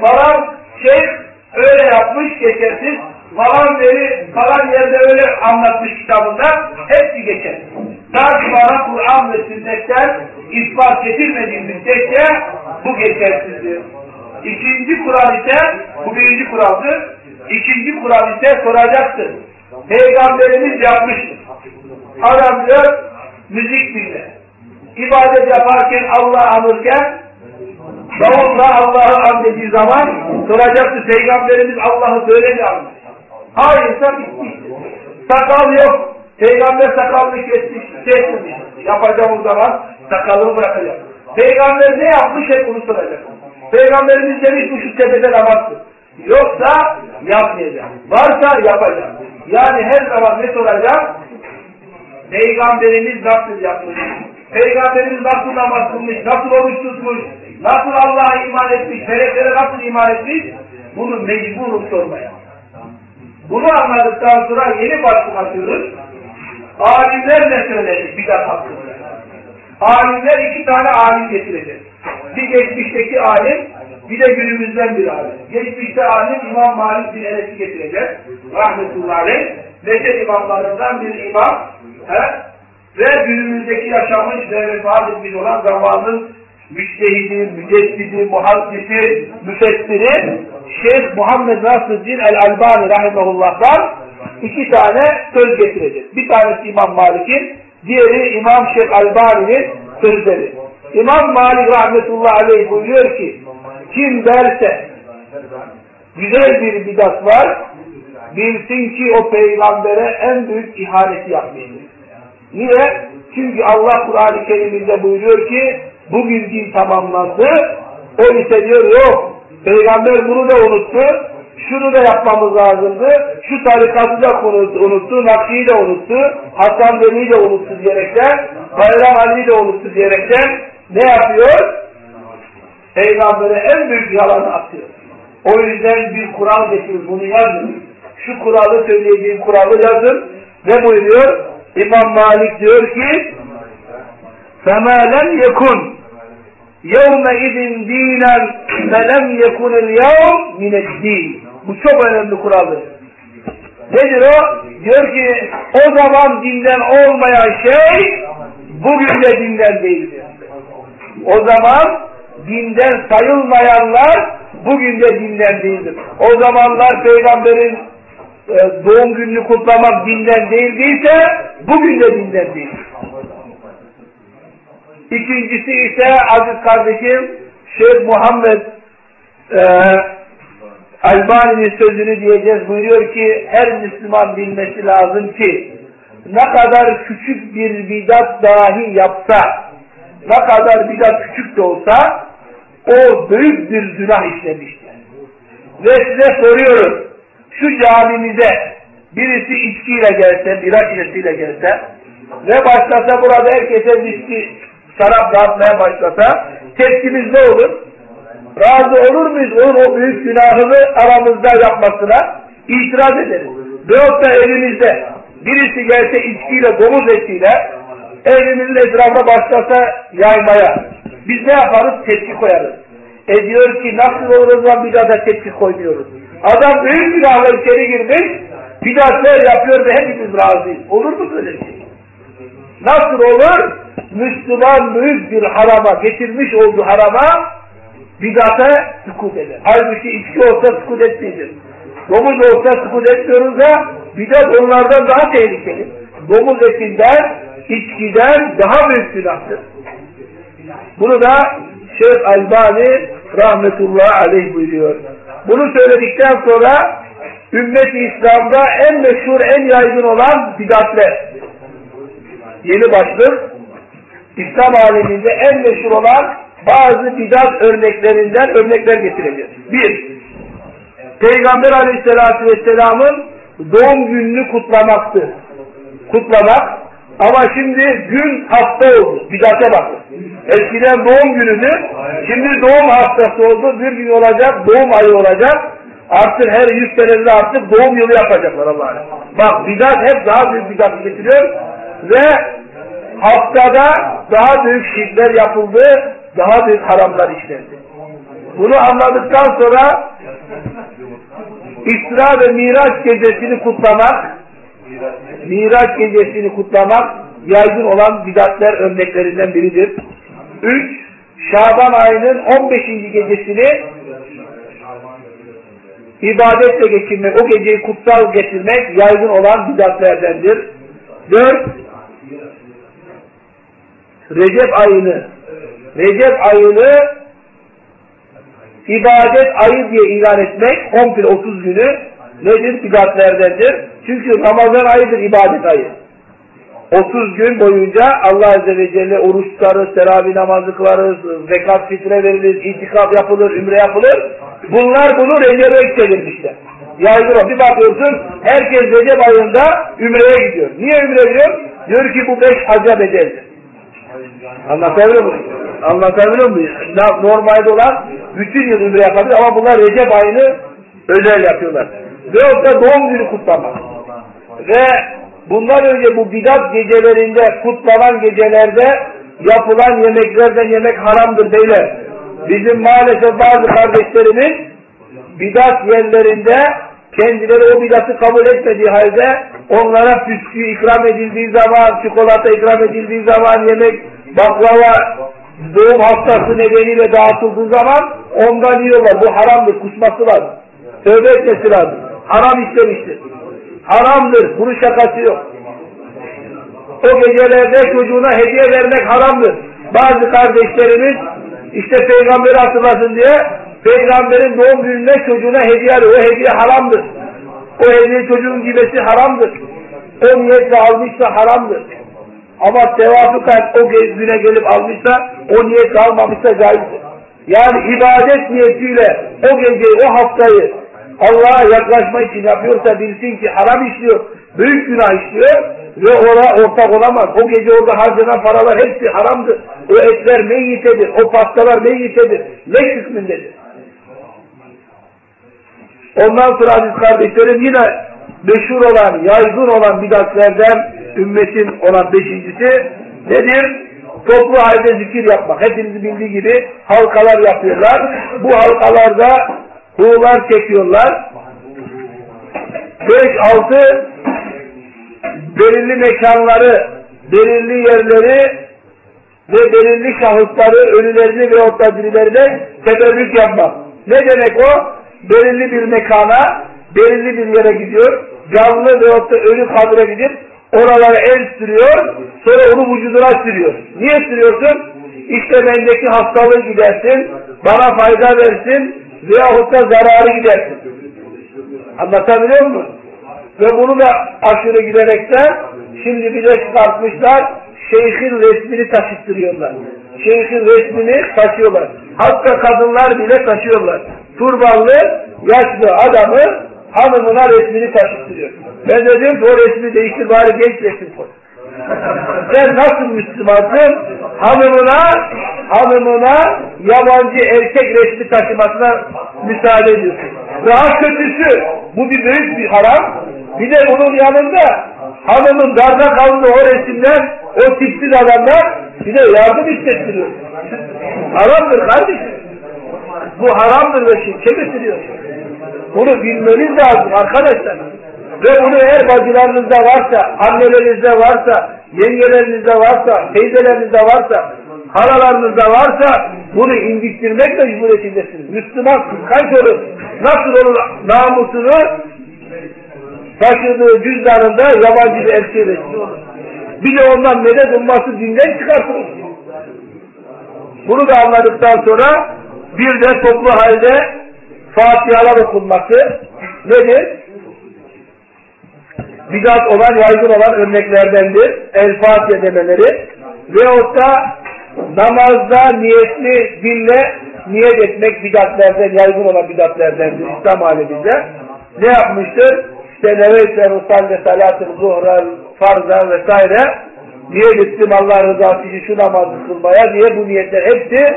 falan şey öyle yapmış, geçersiz. Falan veri, falan yerde öyle anlatmış kitabında, hepsi geçer. Ta ki bana Kur'an ve sünnetten ispat getirmediğim müddetçe bu geçersizdir. İkinci kural ise, bu birinci kuraldır. İkinci kural ise soracaksın. Peygamberimiz yapmıştır. Adam diyor, müzik dinle. İbadet yaparken Allah anırken davulla Allah'ı an dediği zaman soracaktı Peygamberimiz Allah'ı böyle mi anmış? Hayırsa bitti. Sakal yok. Peygamber sakalını kesmiş, kesmemiş. Yapacağım o zaman sakalını bırakacak. Peygamber ne yapmış hep bunu soracak. Peygamberimiz demiş bu şu tepede namazdır. Yoksa yapmayacak. Varsa yapacak. Yani her zaman ne soracak? Peygamberimiz nasıl yapmış? Peygamberimiz nasıl namaz kılmış? Nasıl oruç tutmuş? Nasıl Allah'a iman etmiş? Meleklere nasıl iman etmiş? Bunu mecburum sormaya. Bunu anladıktan sonra yeni başlık atıyoruz. Alimler ne söylemiş bidat hakkında? Alimler iki tane alim getirecek. Bir geçmişteki alim, bir de günümüzden bir alim. Geçmişte alim İmam Malik bin Enes'i getirecek. Rahmetullahi aleyh. Neşet imamlarından bir imam. He? Ve günümüzdeki yaşamış vefat etmiş olan zamanın müştehidi, müceddidi, muhaddisi, müfessiri Şeyh Muhammed Nasruddin el-Albani rahimahullah'dan iki tane söz getirecek. Bir tanesi İmam Malik'in, diğeri İmam Şeyh Albani'nin sözleri. İmam Malik rahmetullahi aleyh buyuruyor ki kim derse güzel bir bidat var bilsin ki o peygambere en büyük ihaneti yapmıştır. Niye? Çünkü Allah Kur'an-ı Kerim'inde buyuruyor ki bugün din tamamlandı. O ise diyor yok. Peygamber bunu da unuttu. Şunu da yapmamız lazımdı. Şu tarikatı da unuttu. Nakşi'yi de unuttu. Hasan Veli'yi de unuttu diyerekten Bayram Ali'yi de unuttu diyerekten ne yapıyor? Peygamber'e en büyük yalanı atıyor. O yüzden bir kural getirir. Bunu yazın. Şu kuralı söyleyeceğim kuralı yazın. Ne buyuruyor? İmam Malik diyor ki فَمَا لَمْ يَكُنْ يَوْمَ اِذٍ دِينًا فَلَمْ يَكُنِ الْيَوْمِ مِنَ الدِّينِ Bu çok önemli kuraldır. Nedir o? Diyor ki o zaman dinden olmayan şey bugün de dinden değildir. O zaman dinden sayılmayanlar bugün de dinden değildir. O zamanlar peygamberin e, doğum gününü kutlamak dinden değildiyse bugün de dinden değil. İkincisi ise aziz kardeşim Şeyh Muhammed e, Albani'nin sözünü diyeceğiz. Buyuruyor ki her Müslüman bilmesi lazım ki ne kadar küçük bir bidat dahi yapsa ne kadar bidat küçük de olsa o büyük bir günah işlemiştir. Ve size soruyorum şu camimize birisi içkiyle gelse, bira şişesiyle gelse ve başlasa burada herkese viski, şarap dağıtmaya başlasa tepkimiz ne olur? Razı olur muyuz? Onun o büyük günahını aramızda yapmasına itiraz ederiz. Veyahut da evimizde birisi gelse içkiyle, domuz etiyle evimizin etrafına başlasa yaymaya. Biz ne yaparız? Tepki koyarız. E diyor ki nasıl olur o zaman bidata tepki koymuyoruz. Adam büyük günahla içeri girmiş, bidatler yapıyor ve hepimiz razıyız. Olur mu böyle şey? Nasıl olur? Müslüman büyük bir harama, getirmiş olduğu harama bidata sukut eder. Halbuki içki olsa sukut etmeyeceğiz. Domuz olsa sukut etmiyoruz da bidat onlardan daha tehlikeli. Domuz etinden, içkiden daha büyük günahtır. Bunu da Şeyh Albani rahmetullahi aleyh buyuruyor. Bunu söyledikten sonra ümmet-i İslam'da en meşhur, en yaygın olan bidatler. Yeni başlık İslam aleminde en meşhur olan bazı bidat örneklerinden örnekler getireceğiz. Bir, Peygamber aleyhissalatü vesselamın doğum gününü kutlamaktı. Kutlamak ama şimdi gün hafta oldu. Bidate bakın. Eskiden doğum günüdü. Şimdi doğum haftası oldu. Bir gün olacak. Doğum ayı olacak. Artık her yüz senede artık doğum yılı yapacaklar Allah'a. Bak bidat hep daha büyük bidat getiriyor. Ve haftada daha büyük şirkler yapıldı. Daha büyük haramlar işlendi. Bunu anladıktan sonra İsra ve Miraç gecesini kutlamak Miraç gecesini kutlamak yaygın olan bidatler örneklerinden biridir. 3. Şaban ayının 15. gecesini ibadetle geçirmek, o geceyi kutsal geçirmek yaygın olan bidatlerdendir. 4. Recep ayını Recep ayını ibadet ayı diye ilan etmek komple 30 günü nedir? Bidatlerdendir. Çünkü Ramazan ayıdır ibadet ayı. 30 gün boyunca Allah Azze ve Celle oruç tutarız, teravih namazı kılarız, zekat fitre verilir, itikaf yapılır, ümre yapılır. Bunlar bunu Recep'e çevirmişler. Yaygın. Bir bakıyorsun herkes Recep ayında ümreye gidiyor. Niye ümre gidiyor? Diyor ki bu beş hacca bedeldir. Anlatabiliyor muyum? Anlatabiliyor muyum? Normalde olan bütün yıl ümre yapabilir ama bunlar Recep ayını özel yapıyorlar. Veyahut da doğum günü kutlamak. Ve bundan önce bu bidat gecelerinde, kutlanan gecelerde yapılan yemeklerden yemek haramdır beyler. Bizim maalesef bazı kardeşlerimiz bidat yerlerinde kendileri o bidatı kabul etmediği halde onlara püskü ikram edildiği zaman, çikolata ikram edildiği zaman, yemek, baklava doğum haftası nedeniyle dağıtıldığı zaman ondan yiyorlar. Bu haramdır, kusması lazım. Tövbe etmesi lazım. Haram istemiştir. Haramdır, bunun şakası yok. O gecelerde çocuğuna hediye vermek haramdır. Bazı kardeşlerimiz işte peygamberi hatırlasın diye peygamberin doğum gününde çocuğuna hediye alıyor. O hediye haramdır. O hediye çocuğun giymesi haramdır. O niyetle almışsa haramdır. Ama tevafıken o güne gelip almışsa o niyetle almamışsa caizdir. Yani ibadet niyetiyle o geceyi, o haftayı Allah'a yaklaşma için yapıyorsa bilsin ki haram işliyor, büyük günah işliyor ve ona ortak olamaz. O gece orada harcanan paralar hepsi haramdır. O etler meyyitedir, o pastalar meyyitedir. Ne hükmündedir? Ondan sonra aziz kardeşlerim yine meşhur olan, yaygın olan bidatlerden ümmetin olan beşincisi nedir? Toplu halde zikir yapmak. Hepinizi bildiği gibi halkalar yapıyorlar. Bu halkalarda huğular çekiyorlar. Beş, altı belirli mekanları, belirli yerleri ve belirli şahısları, ölülerini ve otladirilerini teberrük yapmak. Ne demek o? Belirli bir mekana, belirli bir yere gidiyor, canlı ve da ölü kabire gidip oralara el sürüyor, sonra onu vücuduna sürüyor. Niye sürüyorsun? İşte bendeki hastalığı gidersin, bana fayda versin veyahut da zararı gidersin. Anlatabiliyor muyum? Ve bunu da aşırı giderekten şimdi bir de çıkartmışlar, şeyhin resmini taşıttırıyorlar. Şeyhin resmini taşıyorlar. Hatta kadınlar bile taşıyorlar. Turbanlı, yaşlı adamı hanımına resmini taşıttırıyor. Ben de diyorum ki o resmi değiştir bari genç resim koy. Sen nasıl Müslümansın? Hanımına, hanımına yabancı erkek resmi taşımasına müsaade ediyorsun. Daha kötüsü, bu bir büyük bir haram. Bir de bunun yanında hanımın darda kaldığı o resimler, o tipsiz adamlar bir de yardım hissettiriyor. Haramdır kardeşim. Bu haramdır ve şirke getiriyor. Bunu bilmeniz lazım arkadaşlar. Ve bunu eğer bacılarınızda varsa, annelerinizde varsa, yengelerinizde varsa, teyzelerinizde varsa, halalarınızda varsa bunu incittirmek mecburiyetindesiniz. Müslüman kıskanç olur. Nasıl olur namusunu taşıdığı cüzdanında yabancı bir erkeğe. Bir de ondan medet umması dinden çıkartılır. Bunu da anladıktan sonra bir de toplu halde Fatihalar okunması nedir? Bidat olan, yaygın olan örneklerdendir. El Fatiha demeleri. Veyahut da namazda niyetli dille niyet etmek bidatlerden, yaygın olan bidatlerdendir İslam aleminde. Ne yapmıştır? İşte neveyse rusalle salatı zuhral farza vesaire niyet ettim Allah rızası için şu namazı kılmaya diye bu niyetler hepsi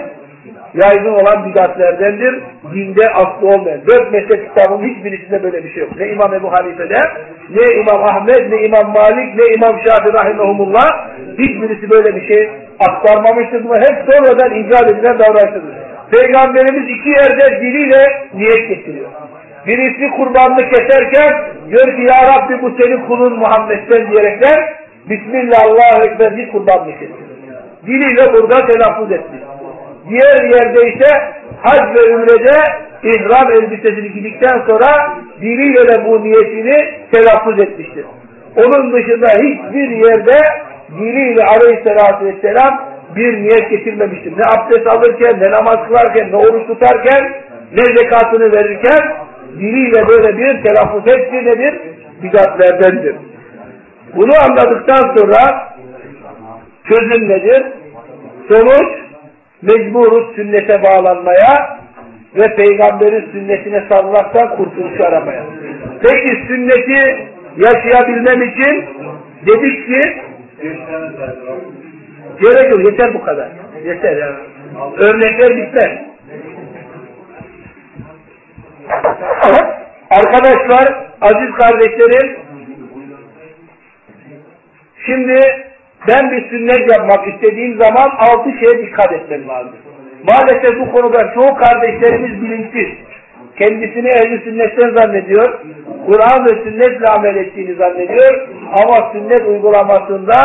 yaygın olan bidatlerdendir. Dinde aslı olmayan. Dört mezhep kitabının hiçbirisinde böyle bir şey yok. Ne İmam Ebu Hanife'de, ne İmam Ahmet, ne İmam Malik, ne İmam Şafii Rahimahumullah hiçbirisi böyle bir şey aktarmamıştır. Bunlar hep sonradan icat edilen davranıştır. Peygamberimiz iki yerde diliyle niyet getiriyor. Birisi kurbanını keserken diyor ki Ya Rabbi bu senin kulun Muhammed'den diyerekten Bismillah Allahu Ekber bir kurbanını kesiyor. Diliyle burada telaffuz etti. Diğer yerde ise hac ve ümrede ihram elbisesini giydikten sonra diliyle de bu niyetini telaffuz etmiştir. Onun dışında hiçbir yerde diliyle aleyhissalatü vesselam bir niyet getirmemiştir. Ne abdest alırken, ne namaz kılarken, ne oruç tutarken, ne zekatını verirken diliyle böyle bir telaffuz hepsi nedir? Bidatlerdendir. Bunu anladıktan sonra çözüm nedir? Sonuç mecburuz sünnete bağlanmaya ve peygamberin sünnetine sarılmaktan kurtuluş aramaya. Peki sünneti yaşayabilmem için dedik ki gerek yok yeter bu kadar. Yeter yani. Örnekler bitmez. Arkadaşlar, aziz kardeşlerim, şimdi ben bir sünnet yapmak istediğim zaman altı şeye dikkat etmem lazım. Maalesef bu konuda çoğu kardeşlerimiz bilinçsiz. Kendisini ehli sünnetten zannediyor. Kur'an ve sünnetle amel ettiğini zannediyor. Ama sünnet uygulamasında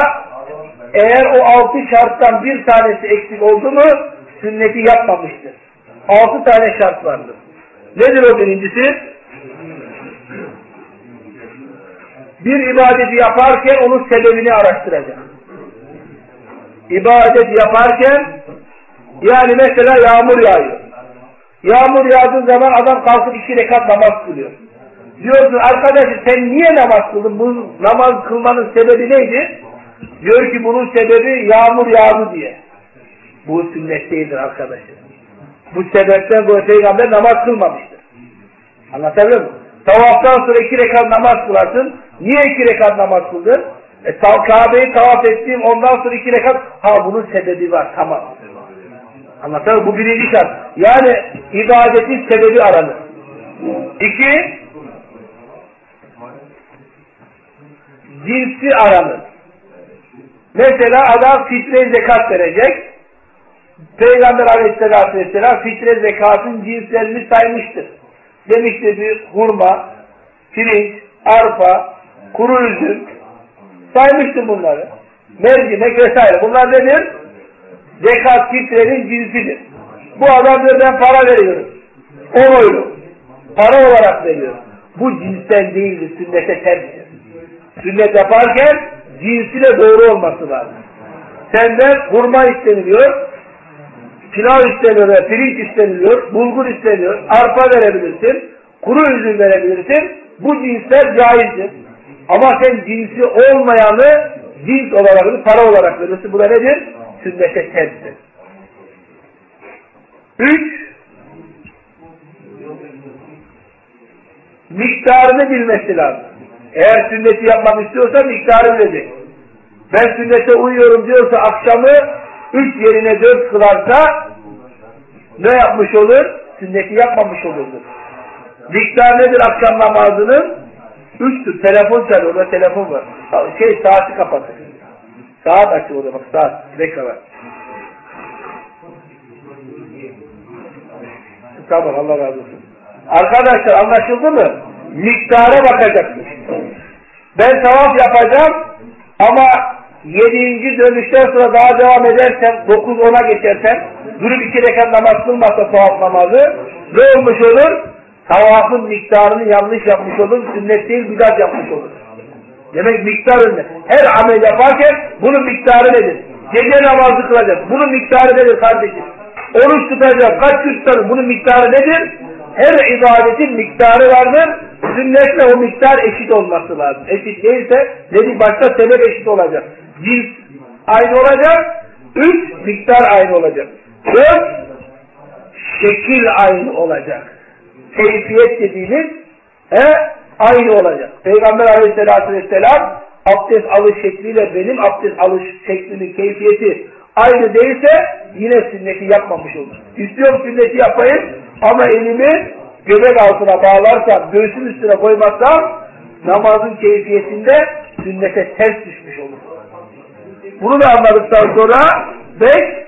eğer o altı şarttan bir tanesi eksik oldu mu sünneti yapmamıştır. Altı tane şart vardır. Nedir o birincisi? Bir ibadeti yaparken onun sebebini araştıracak. İbadet yaparken yani mesela yağmur yağıyor. Yağmur yağdığı zaman adam kalkıp iki rekat namaz kılıyor. Diyorsun arkadaşım sen niye namaz kıldın? Bu namaz kılmanın sebebi neydi? Diyor ki bunun sebebi yağmur yağdı diye. Bu sünnet değildir arkadaşlar. Bu sebepten dolayı peygamber namaz kılmamıştır. Anlatabiliyor muyum? Tavaftan sonra iki rekat namaz kılarsın. Niye iki rekat namaz kıldın? E, Kabe'yi tavaf ettiğim ondan sonra iki rekat. Ha bunun sebebi var. Tamam. Anlatabiliyor Bu birinci şart. Yani ibadetin sebebi aranır. İki, cinsi aranır. Mesela adam fitre zekat verecek. Peygamber aleyhissalatü vesselam fitre zekatın cinslerini saymıştır. Demiştir hurma, pirinç, arpa, kuru üzüm saymıştır bunları. Mercimek vesaire. Bunlar nedir? Zekat fitrenin cinsidir. Bu adam diyor ben para veriyorum. 10 euro. Para olarak veriyorum. Bu cinsten değildir. Sünnete tersdir. Sünnet yaparken cinsiyle doğru olması lazım. Senden hurma isteniliyor, pilav isteniyor, pirinç isteniyor, bulgur isteniyor, arpa verebilirsin, kuru üzüm verebilirsin. Bu cinsler caizdir. Ama sen cinsi olmayanı cins olarak, para olarak verirsin. Bu da nedir? Sünnete tersdir. Üç, miktarını bilmesi lazım. Eğer sünneti yapmak istiyorsa miktarı bilecek. Ben sünnete uyuyorum diyorsa akşamı üç yerine dört kılarsa ne yapmış olur? Sünneti yapmamış olurdu. Miktar nedir akşam namazının? Üçtür. Telefon çalıyor. Orada telefon var. Şey saati kapatın. Saat açıyor orada bak saat. Rekla var. Tamam Allah razı olsun. Arkadaşlar anlaşıldı mı? Miktara bakacaksın. Ben tavaf yapacağım ama yedinci dönüşten sonra daha devam edersem, dokuz ona geçersem, durup iki rekat namaz kılmazsa tavaf namazı, ne olmuş olur? Tavafın miktarını yanlış yapmış olur, sünnet değil bidat yapmış olur. Demek miktar önüne. Her amel yaparken bunun miktarı nedir? Gece namazı kılacak. Bunun miktarı nedir kardeşim? Oruç tutacak. Kaç gün tutarım? Bunun miktarı nedir? Her ibadetin miktarı vardır. Sünnetle o miktar eşit olması lazım. Eşit değilse dedik başta sebep eşit olacak. Cins aynı olacak. Üç, miktar aynı olacak. Dört, şekil aynı olacak. Keyfiyet dediğimiz he, aynı olacak. Peygamber aleyhissalatü vesselam abdest alış şekliyle benim abdest alış şeklimin keyfiyeti aynı değilse yine sünneti yapmamış olur. İstiyorum sünneti yapayım ama elimi göbek altına bağlarsam, göğsün üstüne koymazsam namazın keyfiyetinde sünnete ters düşmüş olur. Bunu da anladıktan sonra beş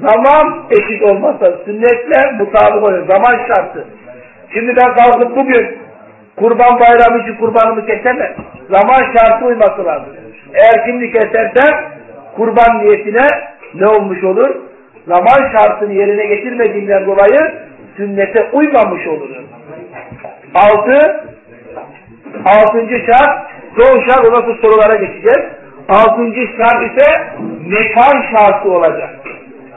zaman eşit olmazsa sünnetle mutabık oluyor. Zaman şartı. Şimdi ben kalkıp bugün kurban bayramı için kurbanımı kesemem. Zaman şartı uyması lazım. Eğer şimdi kesersem kurban niyetine ne olmuş olur? Zaman şartını yerine getirmediğinden dolayı sünnete uymamış olur. Altı, altıncı şart, son şart sonra sorulara geçeceğiz. Altıncı şart ise mekan şartı olacak.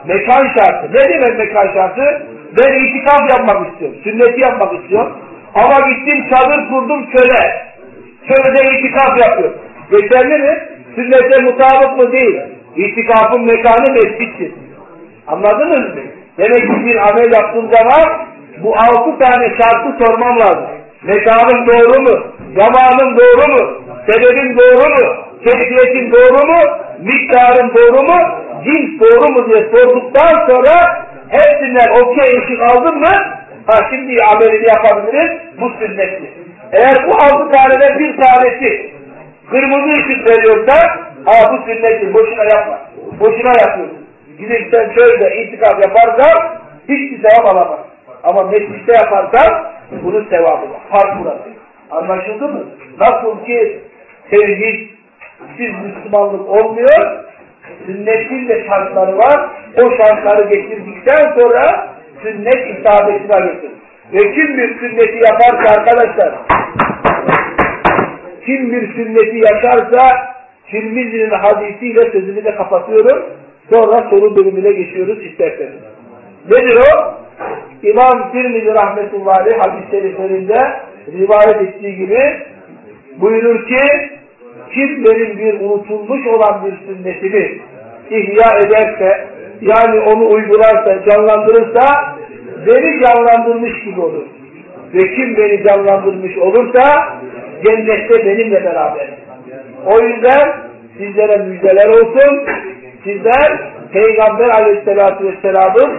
Mekan şartı. Ne demek mekan şartı? Ben itikaf yapmak istiyorum. Sünneti yapmak istiyorum. Ama gittim çadır kurdum köle. Kölede itikaf yapıyorum. Geçerli mi? Sünnete mutabık mı değil. İtikafın mekanı mescittir. Anladınız mı? Demek ki bir amel yaptığım zaman bu altı tane şartı sormam lazım. Mekanım doğru mu? Zamanım doğru mu? Sebebim doğru mu? Keyfiyetin doğru mu? Miktarım doğru mu? Cins doğru mu diye sorduktan sonra hepsinden okey ışık aldın mı? Ha şimdi amelini yapabiliriz. Bu sünnetli. Eğer bu altı taneden bir tanesi kırmızı ışık veriyorsa ha bu sünnetli. Boşuna yapma. Boşuna yapıyorsun. Gidip sen şöyle itikaf yaparsan hiçbir sevap alamaz. Ama mescitte yaparsan bunun sevabı var. Fark burası. Anlaşıldı mı? Nasıl ki tevhid siz Müslümanlık olmuyor, sünnetin de şartları var. O şartları getirdikten sonra sünnet isabetine getir. Ve kim bir sünneti yaparsa arkadaşlar, kim bir sünneti yaşarsa Tirmizi'nin hadisiyle sözünü de kapatıyorum. Sonra soru bölümüne geçiyoruz isterseniz. Nedir o? İmam Tirmizi rahmetullahi hadis şeriflerinde rivayet ettiği gibi buyurur ki kim benim bir unutulmuş olan bir sünnetimi ihya ederse yani onu uygularsa, canlandırırsa beni canlandırmış gibi olur. Ve kim beni canlandırmış olursa cennette benimle beraber. O yüzden sizlere müjdeler olsun. Sizler Peygamber aleyhissalatü vesselamın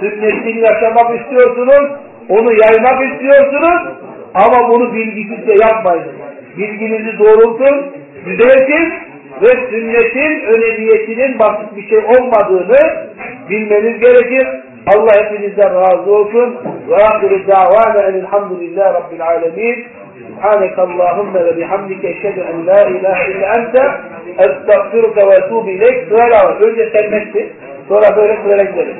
sünnetini yaşamak istiyorsunuz. Onu yaymak istiyorsunuz. Ama bunu bilgisizce yapmayın Bilginizi doğrultun, düzeltin ve sünnetin önemiyetinin basit bir şey olmadığını bilmeniz gerekir. Allah hepinizden razı olsun. Ve ahiru davana elhamdülillahi rabbil alemin. سبحانك اللهم وبحمدك eşhedü en la ilahe illa ente estağfiruke ve etûbü ileyk. Böyle var. Önce sevmekti. Sonra böyle böyle gidelim.